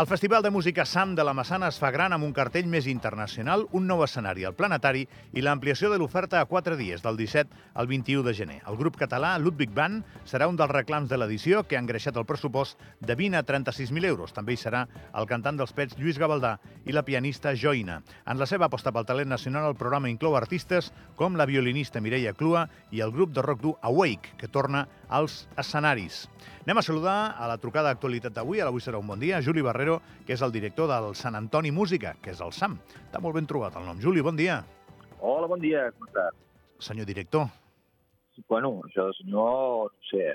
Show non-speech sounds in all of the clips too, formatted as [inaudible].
El Festival de Música SAM de la Massana es fa gran amb un cartell més internacional, un nou escenari al Planetari i l'ampliació de l'oferta a quatre dies, del 17 al 21 de gener. El grup català Ludwig Band serà un dels reclams de l'edició que ha engreixat el pressupost de 20 a 36.000 euros. També hi serà el cantant dels Pets Lluís Gavaldà i la pianista Joina. En la seva aposta pel talent nacional, el programa inclou artistes com la violinista Mireia Clua i el grup de rock dur Awake, que torna als escenaris. Anem a saludar a la trucada d'actualitat d'avui, a l'Avui serà un bon dia, Juli Barrero, que és el director del Sant Antoni Música, que és el SAM. Està molt ben trobat el nom. Juli, bon dia. Hola, bon dia, com estàs? Senyor director. Bueno, això de senyor, no sé,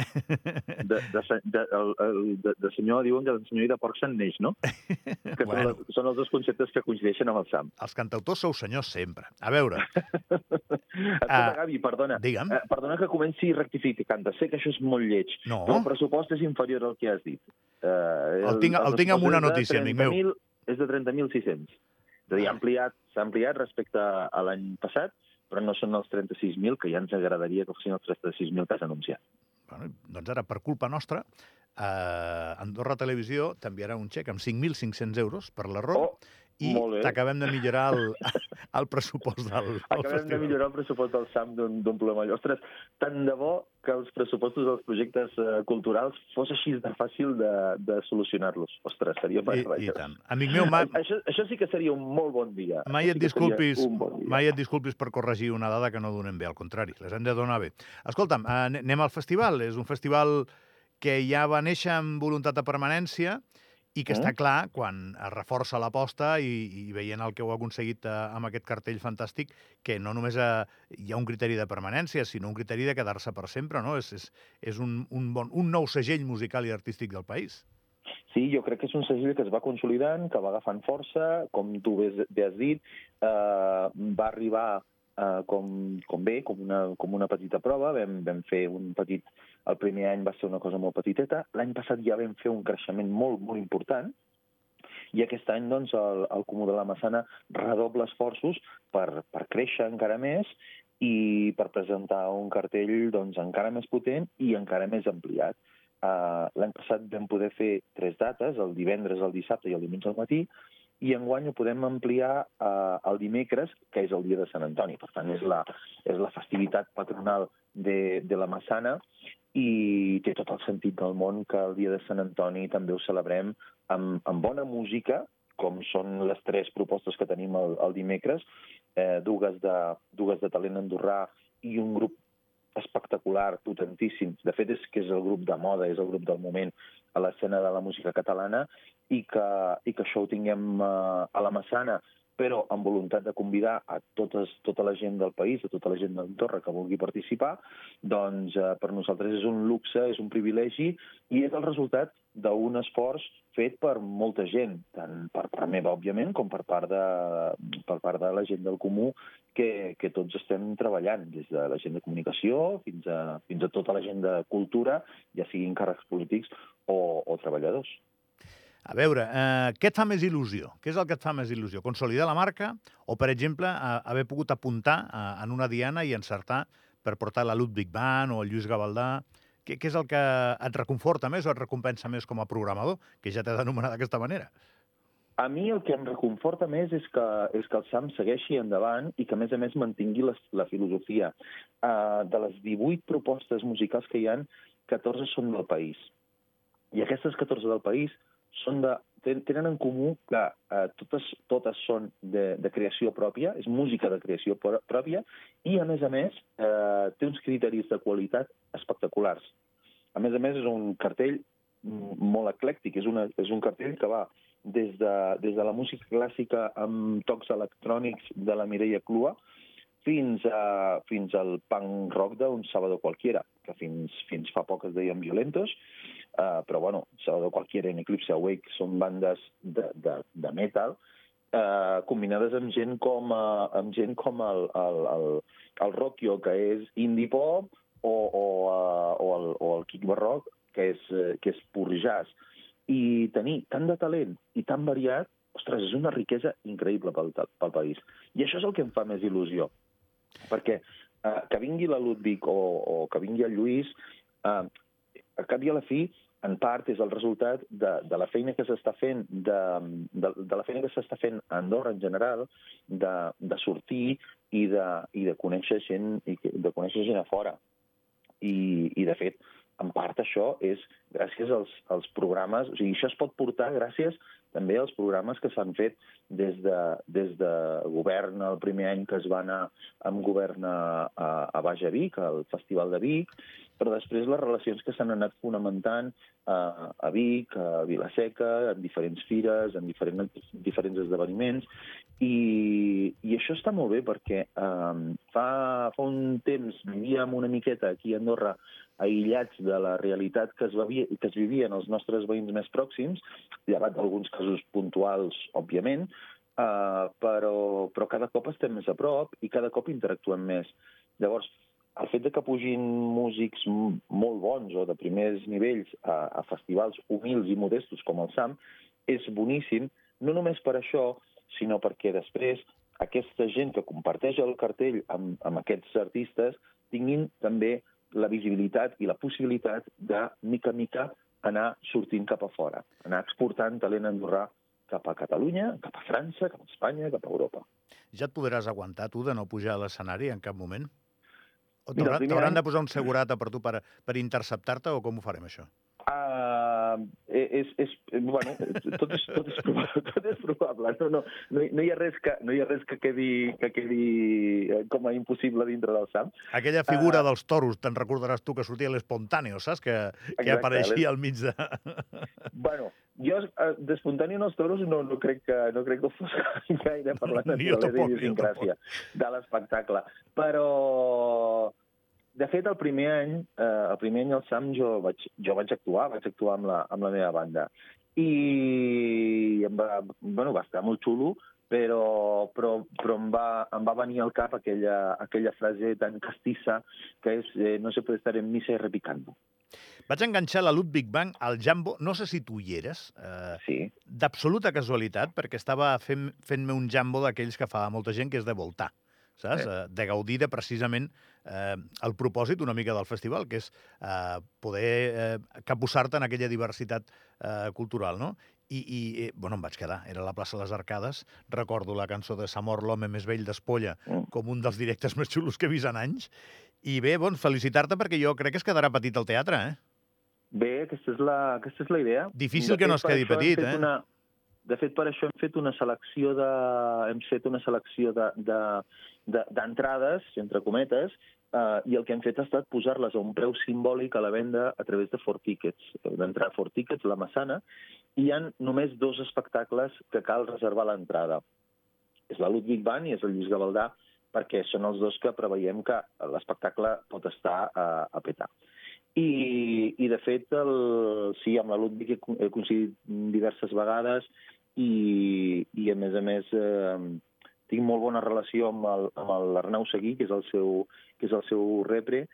de, de, de, el, el, de, de senyor diuen que de senyor i de porc se'n neix, no? [laughs] Que Bueno. són, són els dos conceptes que coincideixen amb el Sam. Els cantautors sou senyors sempre. A veure, [laughs] Escolta, Ah, Gavi, perdona. digue'm. Eh, perdona que comenci rectificant. Sé que això és molt lleig, No. però el pressupost és inferior al que has dit. Eh, El tinc- el tinc amb una notícia, amic meu. 30.000 És de 30.600. És a dir, ha ampliat, s'ha ampliat respecte a l'any passat, però no són els 36.000, que ja ens agradaria que fossin els 36.000 que has anunciat. Bueno, doncs ara, per culpa nostra, eh, Andorra Televisió t'enviarà un xec amb 5.500 euros per l'error Oh, i t'acabem de millorar el, [laughs] el pressupost del, del Acabem de festival. millorar el pressupost del SAM d'un plomall. Ostres, tant de bo que els pressupostos dels projectes eh, culturals fos així de fàcil de, de solucionar-los. Ostres, seria I, meravellós. I tant. Amic meu, mai, Això, això sí que seria un molt bon dia. mai et sí disculpis, bon dia. mai et disculpis per corregir una dada que no donem bé, al contrari, les hem de donar bé. Escolta'm, eh, ane- anem al festival. És un festival que ja va néixer amb voluntat de permanència i que Mm. està clar, quan es reforça l'aposta i, i veient el que heu aconseguit eh, amb aquest cartell fantàstic, que no només eh, hi ha un criteri de permanència, sinó un criteri de quedar-se per sempre, no? És, és, és un, un, bon, un nou segell musical i artístic del país. Sí, jo crec que és un segell que es va consolidant, que va agafant força, com tu bé, bé has dit, eh, va arribar eh, com, com bé, com una, com una petita prova, vam, vam fer un petit... El primer any va ser una cosa molt petiteta, l'any passat ja vam fer un creixement molt, molt important, i aquest any doncs, el, el Comú de la Massana redobla esforços per, per créixer encara més i per presentar un cartell doncs, encara més potent i encara més ampliat. Uh, L'any passat vam poder fer tres dates, el divendres, el dissabte i el diumenge al matí, i enguany ho podem ampliar uh, el dimecres, que és el dia de Sant Antoni. Per tant, és la, és la festivitat patronal de, de la Massana i té tot el sentit del món que el dia de Sant Antoni també ho celebrem amb, amb bona música, com són les tres propostes que tenim el, el dimecres, eh, dues, de, dues de talent andorrà i un grup espectacular, potentíssim. De fet, és que és el grup de moda, és el grup del moment a l'escena de la música catalana i que, i que això ho tinguem uh, a la Massana, però amb voluntat de convidar a totes, tota la gent del país, a tota la gent d'Andorra que vulgui participar, doncs eh, per nosaltres és un luxe, és un privilegi i és el resultat d'un esforç fet per molta gent, tant per part meva, òbviament, com per part de, per part de la gent del comú, que, que tots estem treballant, des de la gent de comunicació fins a, fins a tota la gent de cultura, ja siguin càrrecs polítics o, o treballadors. A veure, eh, què et fa més il·lusió? Què és el que et fa més il·lusió? Consolidar la marca o, per exemple, eh, haver pogut apuntar eh, en una diana i encertar per portar la Ludwig Band o el Lluís Gavaldà? Què, què és el que et reconforta més o et recompensa més com a programador, que ja t'he d'anomenar d'aquesta manera? A mi el que em reconforta més és que, és que el SAM segueixi endavant i que, a més a més, mantingui la, la filosofia. Uh, de les 18 propostes musicals que hi han, 14 són del país. I aquestes 14 del país són de, ten- tenen en comú que eh, totes, totes són de, de creació pròpia, és música de creació pròpia, i, a més a més, eh, té uns criteris de qualitat espectaculars. A més a més, és un cartell molt eclèctic, és, una, és un cartell que va des de, des de la música clàssica amb tocs electrònics de la Mireia Clua fins, a, fins al punk rock d'un Sábado Cualquiera, que fins, fins fa poc es deien Violentos, uh, però bueno, Sábado Cualquiera i Eclipse Awake són bandes de, de, de metal, uh, combinades amb gent com, uh, amb gent com el, el, el, el Rockio, que és indie pop, o, o, uh, o, el, o el Kick Barroc, que és, eh, que és pur jazz. I tenir tant de talent i tan variat, ostres, és una riquesa increïble pel, pel país. I això és el que em fa més il·lusió. Perquè eh, que vingui la Ludwig o, o que vingui el Lluís, eh, a cap i a la fi, en part és el resultat de, de la feina que s'està fent, de, de, de la feina que s'està fent a Andorra en general, de, de sortir i de, i de conèixer gent i de conèixer gent a fora. I, I, de fet, en part això és gràcies als, als programes, o sigui, això es pot portar gràcies també als programes que s'han fet des de, des de govern el primer any que es va anar amb govern a, a, a Baix a Vic, al Festival de Vic, però després les relacions que s'han anat fonamentant a, a Vic, a Vilaseca, en diferents fires, en diferents, diferents esdeveniments, i, i això està molt bé perquè um, fa, fa un temps vivíem una miqueta aquí a Andorra aïllats de la realitat que es, vivia, que es vivia en els nostres veïns més pròxims, llevat d'alguns casos puntuals, òbviament, uh, però, però cada cop estem més a prop i cada cop interactuem més. Llavors, el fet de que pugin músics molt bons o de primers nivells a, a festivals humils i modestos com el SAM és boníssim, no només per això, sinó perquè després aquesta gent que comparteix el cartell amb, amb aquests artistes tinguin també la visibilitat i la possibilitat de, mica mica, anar sortint cap a fora, anar exportant talent andorrà cap a Catalunya, cap a França, cap a Espanya, cap a Europa. Ja et podràs aguantar, tu, de no pujar a l'escenari en cap moment? O t'hauran any- de posar un segurata per tu per, per interceptar-te o com ho farem, això? Uh, és, és, bueno, tot és, tot és, probable, [laughs] tot és probable. No, no, no, hi- no, hi ha res que, no hi ha res que quedi, que quedi eh, com a impossible dintre del SAM. Aquella figura Ah. dels toros, te'n recordaràs tu, que sortia l'espontàneo, saps? Que, que Exacte, apareixia al mig de... [laughs] Bueno, jo eh, d'espontani en els toros no, no, crec que, no crec que ho fos [laughs] gaire per la naturalesa i idiosincràsia de l'espectacle. Però, de fet, el primer any, eh, el primer any al SAM jo vaig, jo vaig actuar, vaig actuar amb la, amb la meva banda. I em va, bueno, va estar molt xulo, però, però, però em, va, em va venir al cap aquella, aquella frase tan castissa que és eh, no se puede estar en misa y repicando. Vaig enganxar la Ludwig Bank al Jambo, no sé si tu hi eres, eh, Sí, d'absoluta casualitat, perquè estava fent- fent-me un jambo d'aquells que fa molta gent, que és de voltar, saps? Eh, de gaudir de precisament eh, el propòsit una mica del festival, que és eh, poder eh, capbussar-te en aquella diversitat eh, cultural, no? I, i eh, bueno, em vaig quedar. Era la plaça Les Arcades. Recordo la cançó de Samor, l'home més vell d'Espolla, Mm. com un dels directes [laughs] més xulos que he vist en anys. I bé, bon, felicitar-te perquè jo crec que es quedarà petit el teatre, eh? Bé, aquesta és la, aquesta és la idea. Difícil De que no es quedi petit, eh? Una, de fet, per això hem fet una selecció de hem fet una selecció de de- de- d'entrades, entre cometes, eh, i el que hem fet ha estat posar-les a un preu simbòlic a la venda a través de Fort Tickets, d'entrar a Fort Tickets, la Massana, i hi ha només dos espectacles que cal reservar l'entrada. És la Ludwig Band i és el Lluís Gavaldà, perquè són els dos que preveiem que l'espectacle pot estar a, a petar. I, I, de fet, el, sí, amb la Ludwig he coincidit diverses vegades i, i a més a més, eh, tinc molt bona relació amb l'Arnau Seguí, que és el seu, que és el seu repre,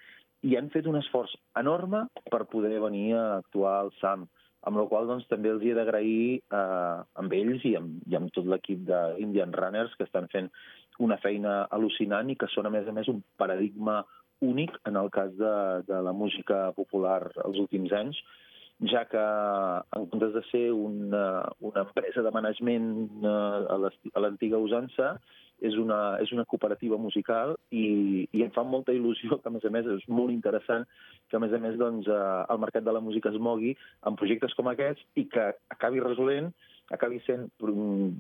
i han fet un esforç enorme per poder venir a actuar al SAM, amb la qual doncs, també els hi he d'agrair eh, amb ells i amb, i amb tot l'equip d'Indian Runners que estan fent una feina al·lucinant i que són, a més a més, un paradigma únic en el cas de, de la música popular els últims anys, ja que en comptes de ser una, una empresa de management eh, a l'antiga usança, és una, és una cooperativa musical i, i em fa molta il·lusió que, a més a més, és molt interessant que, a més a més, doncs, eh, el mercat de la música es mogui amb projectes com aquests i que acabi resolent, acabi sent mm,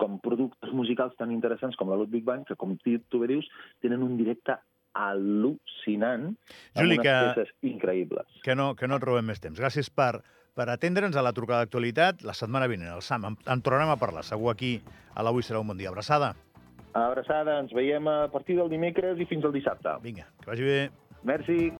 com productes musicals tan interessants com la Ludwig Band, que, com tu bé dius, tenen un directe al·lucinant Juli, amb unes que- peces increïbles. que no, que no et robem més temps. Gràcies per, per atendre'ns a la trucada d'actualitat. La setmana vinent, el SAM, en, en tornarem a parlar. Segur aquí a l'Avui serà un bon dia. Abraçada. Abraçada, ens veiem a partir del dimecres i fins al dissabte. Vinga, que vagi bé. Merci.